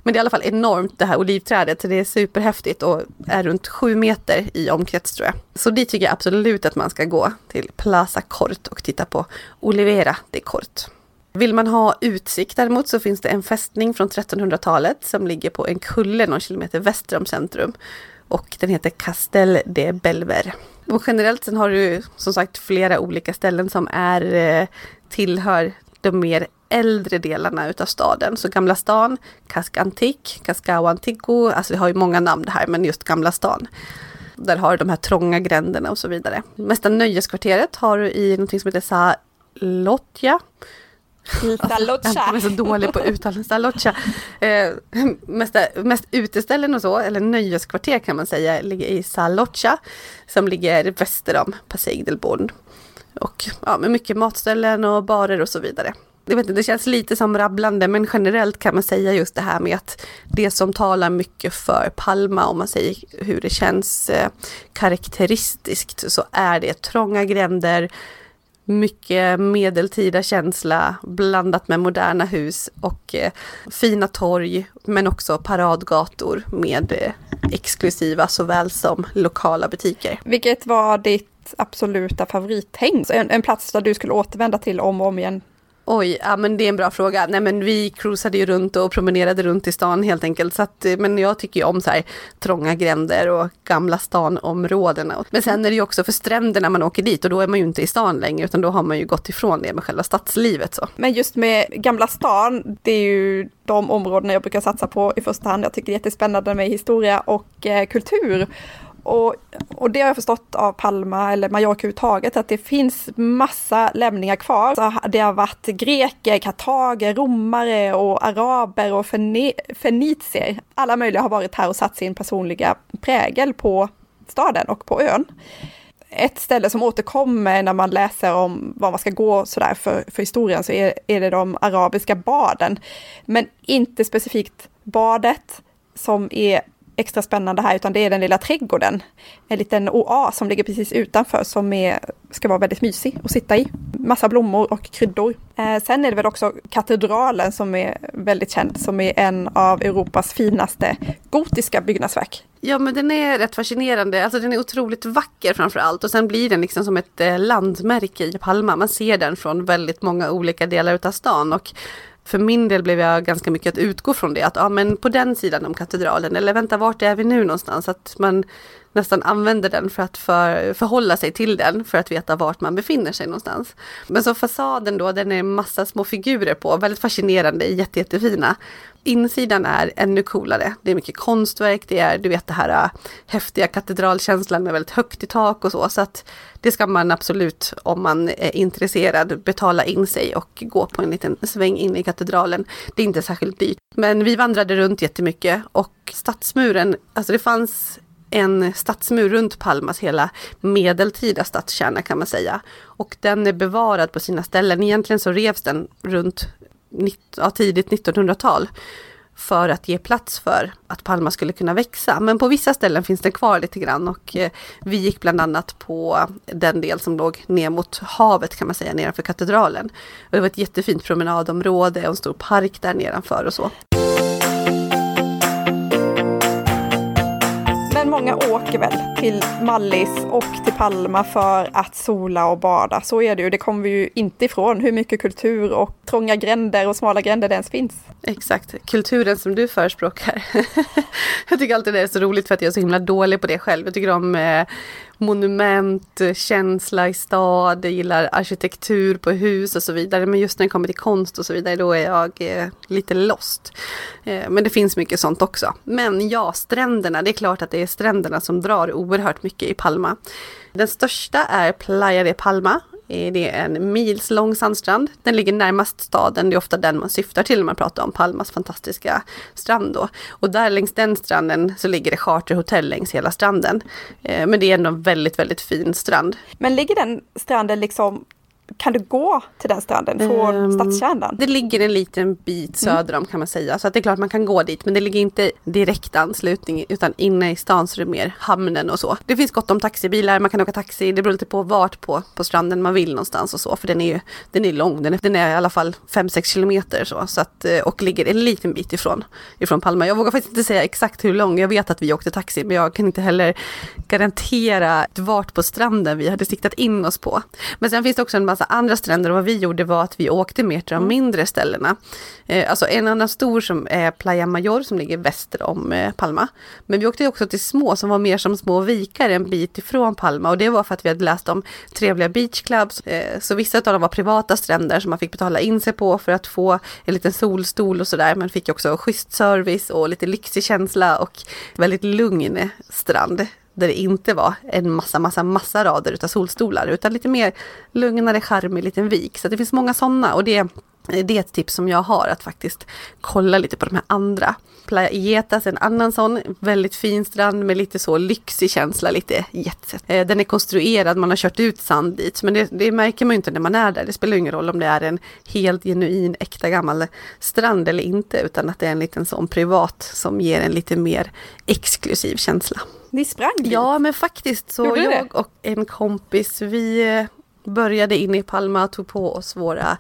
Speaker 2: Men det är i alla fall enormt det här olivträdet. Det är superhäftigt och är runt sju meter i omkrets tror jag. Så dit tycker jag absolut att man ska gå till Plaza Cort och titta på Olivera de Cort. Vill man ha utsikt däremot så finns det en fästning från 1300-talet som ligger på en kulle någon kilometer väster om centrum. Och den heter Castel de Belver. Och generellt sen har du som sagt flera olika ställen som är eh, tillhör de mer äldre delarna utav staden. Så Gamla stan, Casca Antique, Cascao Antico, alltså vi har ju många namn det här, men just Gamla stan. Där har du de här trånga gränderna och så vidare. Mesta nöjeskvarteret har du i någonting som heter Salotja.
Speaker 1: Salotja.
Speaker 2: Jag är så dålig på uttal. Salotja. Eh, mest, mest uteställen och så, eller nöjeskvarter kan man säga, ligger i Salotja. Som ligger väster om Passeig del Born. Och ja, med mycket matställen och barer och så vidare jag vet inte, det känns lite som rabblande men generellt kan man säga just det här med att det som talar mycket för Palma om man säger hur det känns eh, karaktäristiskt så är det trånga gränder, mycket medeltida känsla blandat med moderna hus och eh, fina torg men också paradgator med eh, exklusiva såväl som lokala butiker.
Speaker 1: Vilket var ditt absoluta favorithäng? En, en plats där du skulle återvända till om och om igen
Speaker 2: Oj, ja men det är en bra fråga. Nej men vi cruisade ju runt och promenerade runt i stan helt enkelt. Så att, eh, men jag tycker ju om så här trånga gränder och gamla stanområdena. Men sen är det ju också för stränderna man åker dit och då är man ju inte i stan längre utan då har man ju gått ifrån det med själva stadslivet. Så.
Speaker 1: Men just med Gamla stan, det är ju de områdena jag brukar satsa på i första hand. Jag tycker det är jättespännande med historia och eh, kultur. Och, och det har jag förstått av Palma eller Mallorca överhuvudtaget att det finns massa lämningar kvar. Så det har varit greker, kartager, romare och araber och fenicier. Alla möjliga har varit här och satt sin personliga prägel på staden och på ön. Ett ställe som återkommer när man läser om var man ska gå sådär för, för historien så är, är det de arabiska baden. Men inte specifikt badet som är extra spännande här, utan det är den lilla trädgården. En liten oas som ligger precis utanför som är, ska vara väldigt mysig att sitta i. Massa blommor och kryddor. Eh, sen är det väl också katedralen som är väldigt känd, som är en av Europas finaste gotiska byggnadsverk.
Speaker 2: Ja men den är rätt fascinerande, alltså den är otroligt vacker framför allt och sen blir den liksom som ett eh, landmärke i Palma. Man ser den från väldigt många olika delar utav stan och för min del blev jag ganska mycket att utgå från det, att ja men på den sidan om katedralen, eller vänta vart är vi nu någonstans? Att man nästan använder den för att för, förhålla sig till den för att veta vart man befinner sig någonstans. Men så fasaden då, den är massa små figurer på, väldigt fascinerande, jätte, jättefina. Insidan är ännu coolare. Det är mycket konstverk, det är du vet det här äh, häftiga katedralkänslan med väldigt högt i tak och så. Så att det ska man absolut, om man är intresserad, betala in sig och gå på en liten sväng in i katedralen. Det är inte särskilt dyrt. Men vi vandrade runt jättemycket och stadsmuren, alltså det fanns en stadsmur runt Palmas hela medeltida stadskärna kan man säga. Och den är bevarad på sina ställen. Egentligen så revs den runt ja, tidigt 1900-tal för att ge plats för att Palma skulle kunna växa. Men på vissa ställen finns den kvar lite grann och eh, vi gick bland annat på den del som låg ner mot havet kan man säga nedanför katedralen. Och det var ett jättefint promenadområde och en stor park där nedanför och så.
Speaker 1: Många åker väl till Mallis och till Palma för att sola och bada. Så är det ju, det kommer vi ju inte ifrån hur mycket kultur och trånga gränder och smala gränder det ens finns.
Speaker 2: Exakt, kulturen som du förespråkar. jag tycker alltid det är så roligt för att jag är så himla dålig på det själv. Jag tycker om eh, monument, känsla i stad, jag gillar arkitektur på hus och så vidare. Men just när det kommer till konst och så vidare då är jag eh, lite lost. Eh, men det finns mycket sånt också. Men ja, stränderna, det är klart att det är stränderna som drar oerhört mycket i Palma. Den största är Playa de Palma Eh, det är en milslång sandstrand. Den ligger närmast staden, det är ofta den man syftar till när man pratar om Palmas fantastiska strand då. Och där längs den stranden så ligger det charterhotell längs hela stranden. Eh, men det är ändå en väldigt, väldigt fin strand.
Speaker 1: Men ligger den stranden liksom kan du gå till den stranden från um, stadskärnan?
Speaker 2: Det ligger en liten bit mm. söder om kan man säga. Så att det är klart man kan gå dit. Men det ligger inte direkt anslutning utan inne i stan så är det mer hamnen och så. Det finns gott om taxibilar, man kan åka taxi. Det beror lite på vart på, på stranden man vill någonstans och så. För den är ju den är lång, den är, den är i alla fall 5-6 kilometer så. så att, eh, och ligger en liten bit ifrån, ifrån Palma. Jag vågar faktiskt inte säga exakt hur lång. Jag vet att vi åkte taxi men jag kan inte heller garantera vart på stranden vi hade siktat in oss på. Men sen finns det också en massa andra stränder och vad vi gjorde var att vi åkte mer till de mm. mindre ställena. Eh, alltså en annan stor som är Playa Mayor som ligger väster om eh, Palma. Men vi åkte också till små som var mer som små vikar en bit ifrån Palma och det var för att vi hade läst om trevliga beachclubs. Eh, så vissa av dem var privata stränder som man fick betala in sig på för att få en liten solstol och sådär. Man fick också schysst service och lite lyxig känsla och väldigt lugn strand där det inte var en massa, massa, massa rader utav solstolar utan lite mer lugnare, charmig liten vik. Så det finns många sådana och det, det är ett tips som jag har att faktiskt kolla lite på de här andra. Playa Ietas, en annan sån, väldigt fin strand med lite så lyxig känsla, lite jetset. Eh, den är konstruerad, man har kört ut sand dit, men det, det, märker man ju inte när man är där. Det spelar ingen roll om det är en helt genuin, äkta gammal strand eller inte, utan att det är en liten sån privat som ger en lite mer exklusiv känsla.
Speaker 1: Ni sprang dit?
Speaker 2: Ja, men faktiskt så Gjorde jag och en kompis, vi eh, började in i Palma, tog på oss våra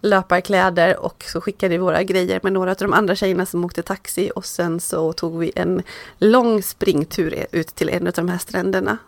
Speaker 2: löparkläder och så skickade vi våra grejer med några av de andra tjejerna som åkte taxi och sen så tog vi en lång springtur ut till en av de här stränderna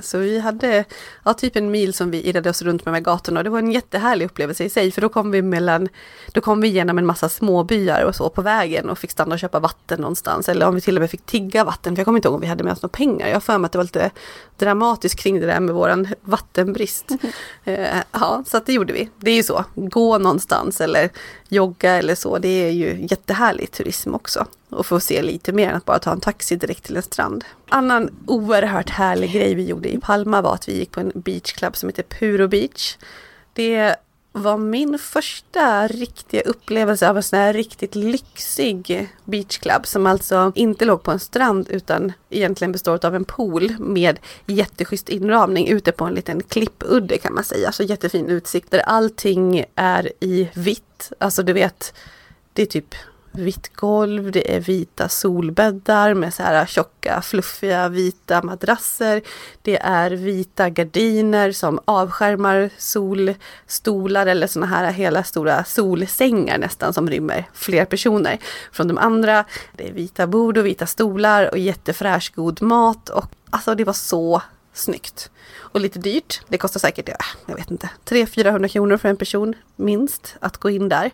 Speaker 2: så vi hade ja, typ en mil som vi irrade oss runt med, med gatorna och det var en jättehärlig upplevelse i sig för då kom vi mellan, då kom vi igenom en massa småbyar och så på vägen och fick stanna och köpa vatten någonstans eller om vi till och med fick tigga vatten för jag kommer inte ihåg om vi hade med oss några pengar. Jag har för mig att det var lite dramatiskt kring det där med våran vattenbrist. Mm. Ja, så att det gjorde vi. Det är ju så, gå någonstans eller jogga eller så, det är ju jättehärlig turism också och få se lite mer än att bara ta en taxi direkt till en strand. Annan oerhört härlig grej vi gjorde i Palma var att vi gick på en beachclub som heter Puro Beach. Det var min första riktiga upplevelse av en sån här riktigt lyxig beachclub som alltså inte låg på en strand utan egentligen består av en pool med jätteschysst inramning ute på en liten klippudde kan man säga. Så jättefin utsikt där allting är i vitt. Alltså du vet, det är typ vitt golv, det är vita solbäddar med så här tjocka fluffiga vita madrasser. Det är vita gardiner som avskärmar solstolar eller såna här hela stora solsängar nästan som rymmer fler personer. Från de andra, det är vita bord och vita stolar och jättefräsch god mat och alltså det var så snyggt. Och lite dyrt. Det kostar säkert, jag vet inte, 300-400 kronor för en person minst att gå in där.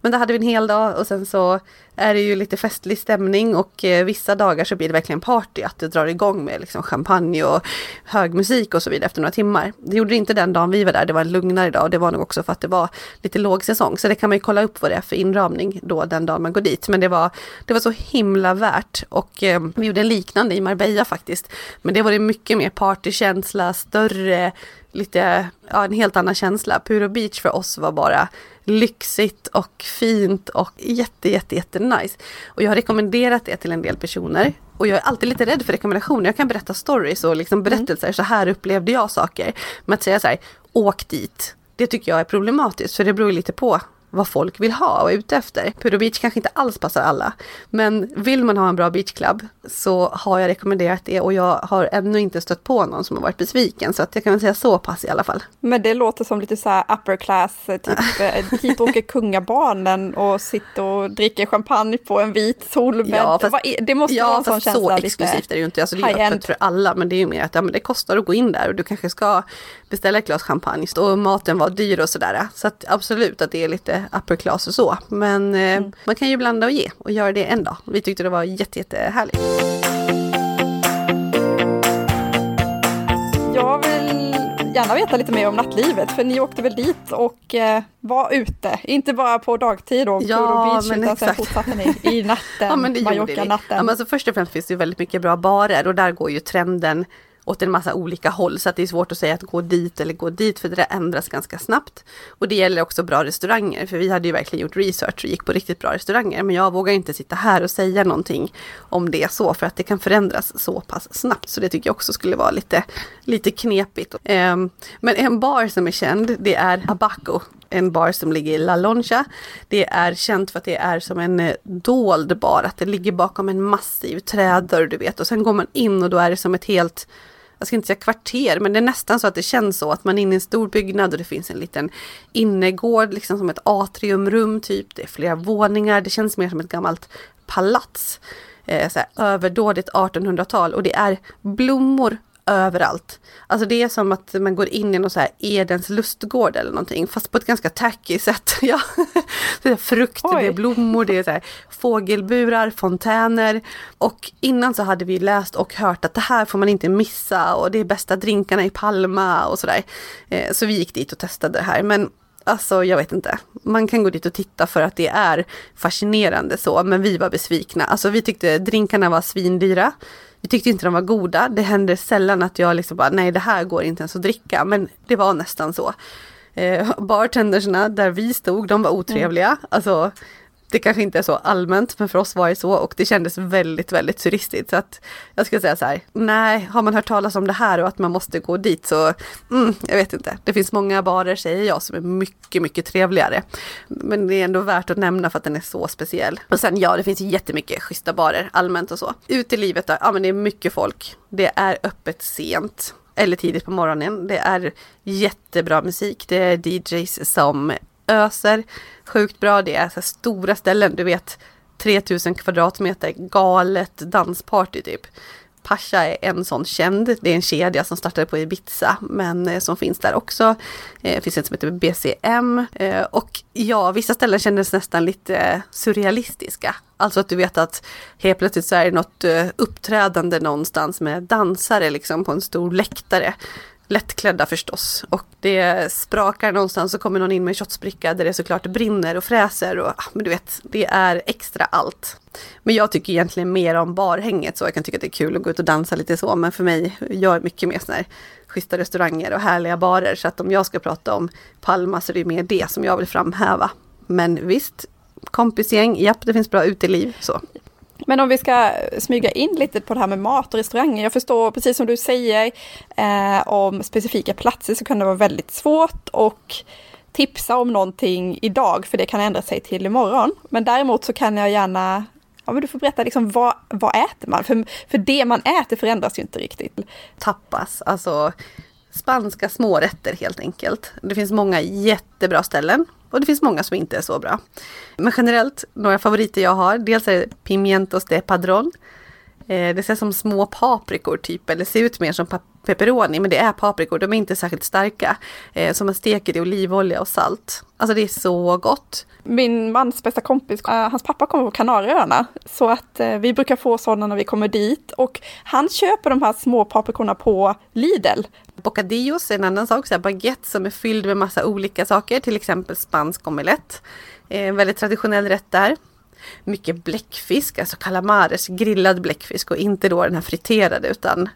Speaker 2: Men då hade vi en hel dag och sen så är det ju lite festlig stämning och eh, vissa dagar så blir det verkligen party, att det drar igång med liksom champagne och hög musik och så vidare efter några timmar. Det gjorde det inte den dagen vi var där, det var en lugnare dag och det var nog också för att det var lite låg säsong. Så det kan man ju kolla upp vad det är för inramning då den dagen man går dit. Men det var, det var så himla värt och eh, vi gjorde en liknande i Marbella faktiskt. Men det var det mycket mer partykänsla, större, lite, ja en helt annan känsla. Puro Beach för oss var bara lyxigt och fint och jätte, jätte, jätte nice. Och jag har rekommenderat det till en del personer. Och jag är alltid lite rädd för rekommendationer. Jag kan berätta stories och liksom mm. berättelser, mm. så här upplevde jag saker. Men att säga så här, åk dit. Det tycker jag är problematiskt, för det beror lite på vad folk vill ha och är ute efter. Puro Beach kanske inte alls passar alla. Men vill man ha en bra beachclub så har jag rekommenderat det och jag har ännu inte stött på någon som har varit besviken. Så att jag kan väl säga så pass i alla fall.
Speaker 1: Men det låter som lite så här upper class, typ eh, hit åker kungabarnen och sitter och dricker champagne på en vit solbädd. Ja, fast, det måste ja, vara en sån känsla.
Speaker 2: så exklusivt är det ju inte. Alltså, det är öppet för alla men det är ju mer att ja, men det kostar att gå in där och du kanske ska beställa ett glas champagne och maten var dyr och sådär. Så att absolut att det är lite upper class och så. Men eh, mm. man kan ju blanda och ge och göra det en dag. Vi tyckte det var jätte, jättehärligt.
Speaker 1: Jag vill gärna veta lite mer om nattlivet, för ni åkte väl dit och eh, var ute, inte bara på dagtid och
Speaker 2: ja, på beach,
Speaker 1: men utan exakt. sen fortsatte ni i natten, ja,
Speaker 2: Mallorca-natten. Ja, men alltså, först och främst finns det ju väldigt mycket bra barer och där går ju trenden åt en massa olika håll så att det är svårt att säga att gå dit eller gå dit för det där ändras ganska snabbt. Och det gäller också bra restauranger för vi hade ju verkligen gjort research och gick på riktigt bra restauranger men jag vågar inte sitta här och säga någonting om det så för att det kan förändras så pass snabbt så det tycker jag också skulle vara lite, lite knepigt. Um, men en bar som är känd det är Abaco en bar som ligger i La Loncha. Det är känt för att det är som en eh, dold bar, att det ligger bakom en massiv trädörr du vet och sen går man in och då är det som ett helt jag ska inte säga kvarter, men det är nästan så att det känns så att man är inne i en stor byggnad och det finns en liten innergård, liksom som ett atriumrum typ. Det är flera våningar, det känns mer som ett gammalt palats. Eh, så här, överdådigt 1800-tal och det är blommor överallt. Alltså det är som att man går in i någon så här Edens lustgård eller någonting, fast på ett ganska tacky sätt. Ja. Det är frukt, Oj. det är blommor, det är så här fågelburar, fontäner. Och innan så hade vi läst och hört att det här får man inte missa och det är bästa drinkarna i Palma och sådär. Eh, så vi gick dit och testade det här. Men Alltså jag vet inte. Man kan gå dit och titta för att det är fascinerande så, men vi var besvikna. Alltså vi tyckte drinkarna var svindyra. Vi tyckte inte de var goda. Det händer sällan att jag liksom bara, nej det här går inte ens att dricka. Men det var nästan så. Eh, bartendersna där vi stod, de var otrevliga. Mm. Alltså det kanske inte är så allmänt, men för oss var det så och det kändes väldigt, väldigt turistigt. Så att jag skulle säga så här, nej, har man hört talas om det här och att man måste gå dit så, mm, jag vet inte. Det finns många barer, säger jag, som är mycket, mycket trevligare. Men det är ändå värt att nämna för att den är så speciell. Och sen ja, det finns jättemycket schyssta barer allmänt och så. Ut i livet då, ja men det är mycket folk. Det är öppet sent eller tidigt på morgonen. Det är jättebra musik. Det är DJs som öser sjukt bra. Det är så stora ställen, du vet 3000 kvadratmeter galet dansparty typ. Pasha är en sån känd. Det är en kedja som startade på Ibiza men eh, som finns där också. Det finns en som heter BCM. Eh, och ja, vissa ställen kändes nästan lite surrealistiska. Alltså att du vet att helt plötsligt så är det något uppträdande någonstans med dansare liksom på en stor läktare lättklädda förstås. Och det sprakar någonstans så kommer någon in med en shotsbricka där det såklart brinner och fräser och ah, men du vet, det är extra allt. Men jag tycker egentligen mer om barhänget så jag kan tycka att det är kul att gå ut och dansa lite så men för mig, jag är mycket mer sån här schyssta restauranger och härliga barer så att om jag ska prata om Palma så är det mer det som jag vill framhäva. Men visst, kompisgäng, japp det finns bra uteliv så.
Speaker 1: Men om vi ska smyga in lite på det här med mat och restauranger. Jag förstår, precis som du säger, eh, om specifika platser så kan det vara väldigt svårt och tipsa om någonting idag, för det kan ändra sig till imorgon. Men däremot så kan jag gärna Ja, men du får berätta, liksom, vad, vad äter man? För, för det man äter förändras ju inte riktigt.
Speaker 2: Tapas, alltså spanska smårätter helt enkelt. Det finns många jättebra ställen och det finns många som inte är så bra. Men generellt, några favoriter jag har, dels är det pimientos de padron. Eh, det ser som små paprikor typ, eller ser ut mer som pepperoni, men det är paprikor, de är inte särskilt starka. Eh, som man steker i olivolja och salt. Alltså det är så gott.
Speaker 1: Min mans bästa kompis, uh, hans pappa kommer från Kanarieöarna, så att uh, vi brukar få sådana när vi kommer dit. Och han köper de här små paprikorna på Lidl.
Speaker 2: Bocadillos är en annan sak, så här baguette som är fylld med massa olika saker, till exempel spansk omelett. Eh, väldigt traditionell rätt där. Mycket bläckfisk, alltså calamares, grillad bläckfisk och inte då den här friterade utan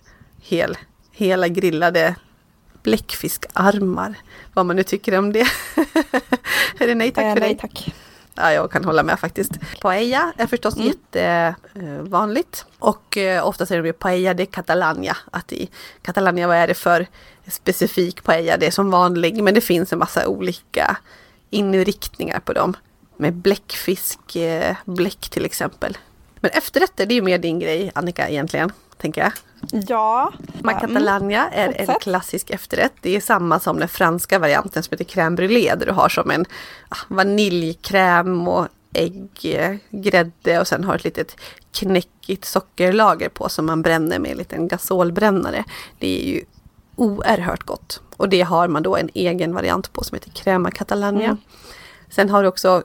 Speaker 2: hel, hela grillade bläckfiskarmar. Vad man nu tycker om det. är det nej tack för
Speaker 1: eh,
Speaker 2: dig?
Speaker 1: Nej tack.
Speaker 2: Ja, jag kan hålla med faktiskt. Paella är förstås mm. jättevanligt. Och eh, ofta säger de ju paella de Catalania. Att i Catalania, vad är det för specifik paella? Det är som vanlig, men det finns en massa olika inriktningar på dem. Med bläckfisk, eh, bläck till exempel. Men efterrätter, det är ju mer din grej Annika egentligen, tänker jag.
Speaker 1: Ja.
Speaker 2: Macatalania mm. är en klassisk efterrätt. Det är samma som den franska varianten som heter crème brûlée där du har som en ah, vaniljkräm och ägggrädde och sen har ett litet knäckigt sockerlager på som man bränner med en liten gasolbrännare. Det är ju oerhört gott. Och det har man då en egen variant på som heter crema catalania. Mm. Sen har du också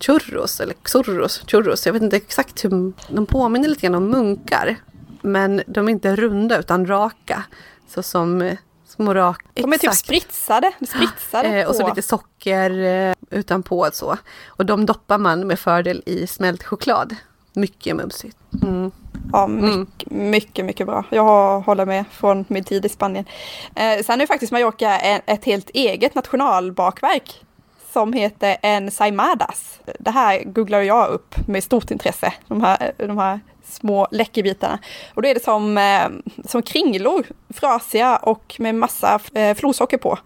Speaker 2: churros eller churros, churros. Jag vet inte exakt hur de påminner lite grann om munkar. Men de är inte runda utan raka. Så som eh, små raka.
Speaker 1: De är typ spritsade. spritsade
Speaker 2: eh, och så lite socker eh, utanpå så. Och de doppar man med fördel i smält choklad. Mycket mumsigt. Mm.
Speaker 1: Ja, mycket, mm. mycket, mycket bra. Jag håller med från min tid i Spanien. Eh, sen är faktiskt Mallorca ett helt eget nationalbakverk som heter Ensaimadas. Det här googlar jag upp med stort intresse, de här, de här små läckerbitarna. Och då är det som, eh, som kringlor, frasiga och med massa eh, florsocker på.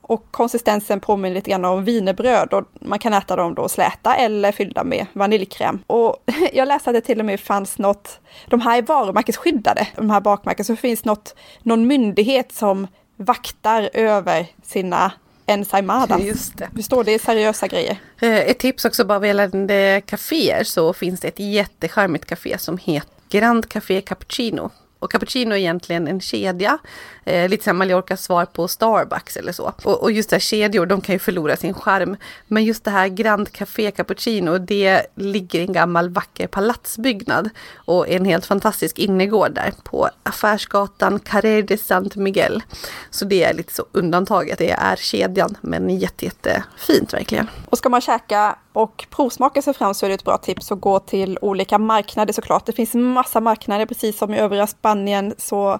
Speaker 1: Och konsistensen påminner lite grann om wienerbröd och man kan äta dem då släta eller fyllda med vaniljkräm. Och jag läste att det till och med fanns något, de här är varumärkesskyddade, de här bakmärken, så det finns något, någon myndighet som vaktar över sina ensaimadas.
Speaker 2: Just det.
Speaker 1: Förstår, det är seriösa grejer.
Speaker 2: Eh, ett tips också bara gällande kaféer så finns det ett jättecharmigt kafé som heter Grand Café Cappuccino. Och cappuccino är egentligen en kedja. Eh, lite som Mallorcas svar på Starbucks eller så. Och, och just det här kedjor, de kan ju förlora sin charm. Men just det här Grand Café Cappuccino, det ligger i en gammal vacker palatsbyggnad. Och en helt fantastisk innergård där på Affärsgatan Carrer de Sant Miguel. Så det är lite så undantaget, det är kedjan. Men jätte, jättefint verkligen.
Speaker 1: Och ska man käka och provsmaka sig fram så är det ett bra tips att gå till olika marknader såklart. Det finns massa marknader precis som i övriga Spanien så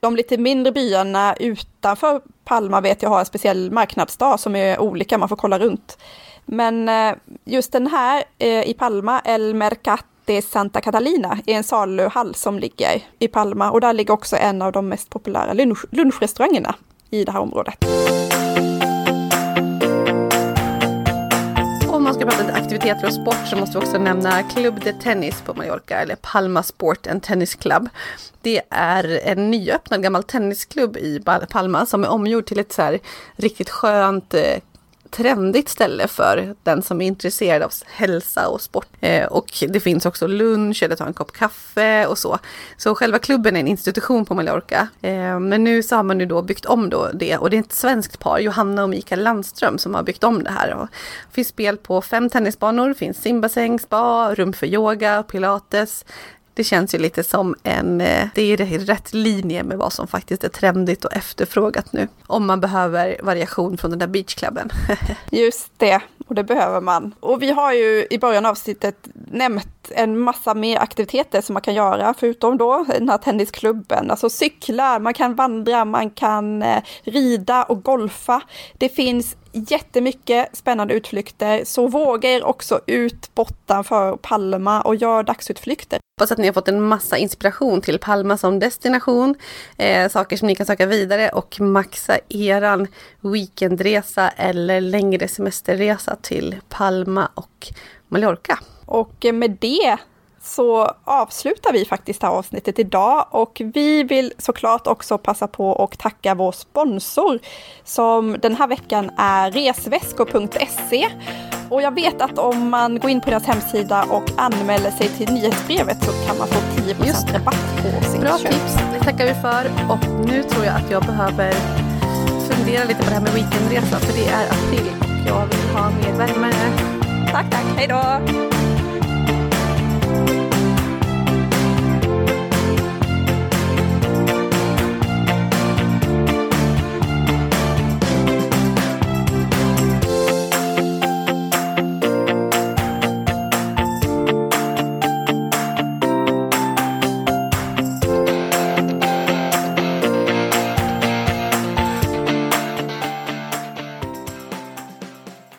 Speaker 1: de lite mindre byarna utanför Palma vet jag har en speciell marknadsdag som är olika, man får kolla runt. Men eh, just den här eh, i Palma, El Mercate Santa Catalina, är en saluhall som ligger i Palma och där ligger också en av de mest populära lunch lunchrestaurangerna i det här området.
Speaker 2: Ska prata aktiviteter och sport så måste vi också nämna Club de Tennis på Mallorca, eller Palma Sport and Tennis Club. Det är en nyöppnad gammal tennisklubb i Palma som är omgjord till ett så här riktigt skönt eh, trendigt ställe för den som är intresserad av hälsa och sport. Eh, och det finns också lunch eller ta en kopp kaffe och så. Så själva klubben är en institution på Mallorca. Eh, men nu så har man ju då byggt om då det och det är ett svenskt par, Johanna och Mikael Landström, som har byggt om det här. Och det finns spel på fem tennisbanor, finns simbassäng, spa, rum för yoga, pilates, det känns ju lite som en, eh, det är i rätt linje med vad som faktiskt är trendigt och efterfrågat nu. Om man behöver variation från den där beachklubben.
Speaker 1: Just det, och det behöver man. Och vi har ju i början av avsnittet nämnt en massa mer aktiviteter som man kan göra, förutom då den här tennisklubben. Alltså cykla, man kan vandra, man kan eh, rida och golfa. Det finns jättemycket spännande utflykter, så våga er också ut bortanför Palma och gör dagsutflykter.
Speaker 2: Hoppas att ni har fått en massa inspiration till Palma som destination, eh, saker som ni kan söka vidare och maxa eran weekendresa eller längre semesterresa till Palma och Mallorca.
Speaker 1: Och med det så avslutar vi faktiskt det här avsnittet idag och vi vill såklart också passa på att tacka vår sponsor som den här veckan är resväskor.se. Och jag vet att om man går in på deras hemsida och anmäler sig till nyhetsbrevet så kan man få 10 rabatt på sin
Speaker 2: Bra köp. tips, det tackar vi för och nu tror jag att jag behöver fundera lite på det här med weekendresa för det är april och jag vill ha mer värme.
Speaker 1: Tack, tack, hej då!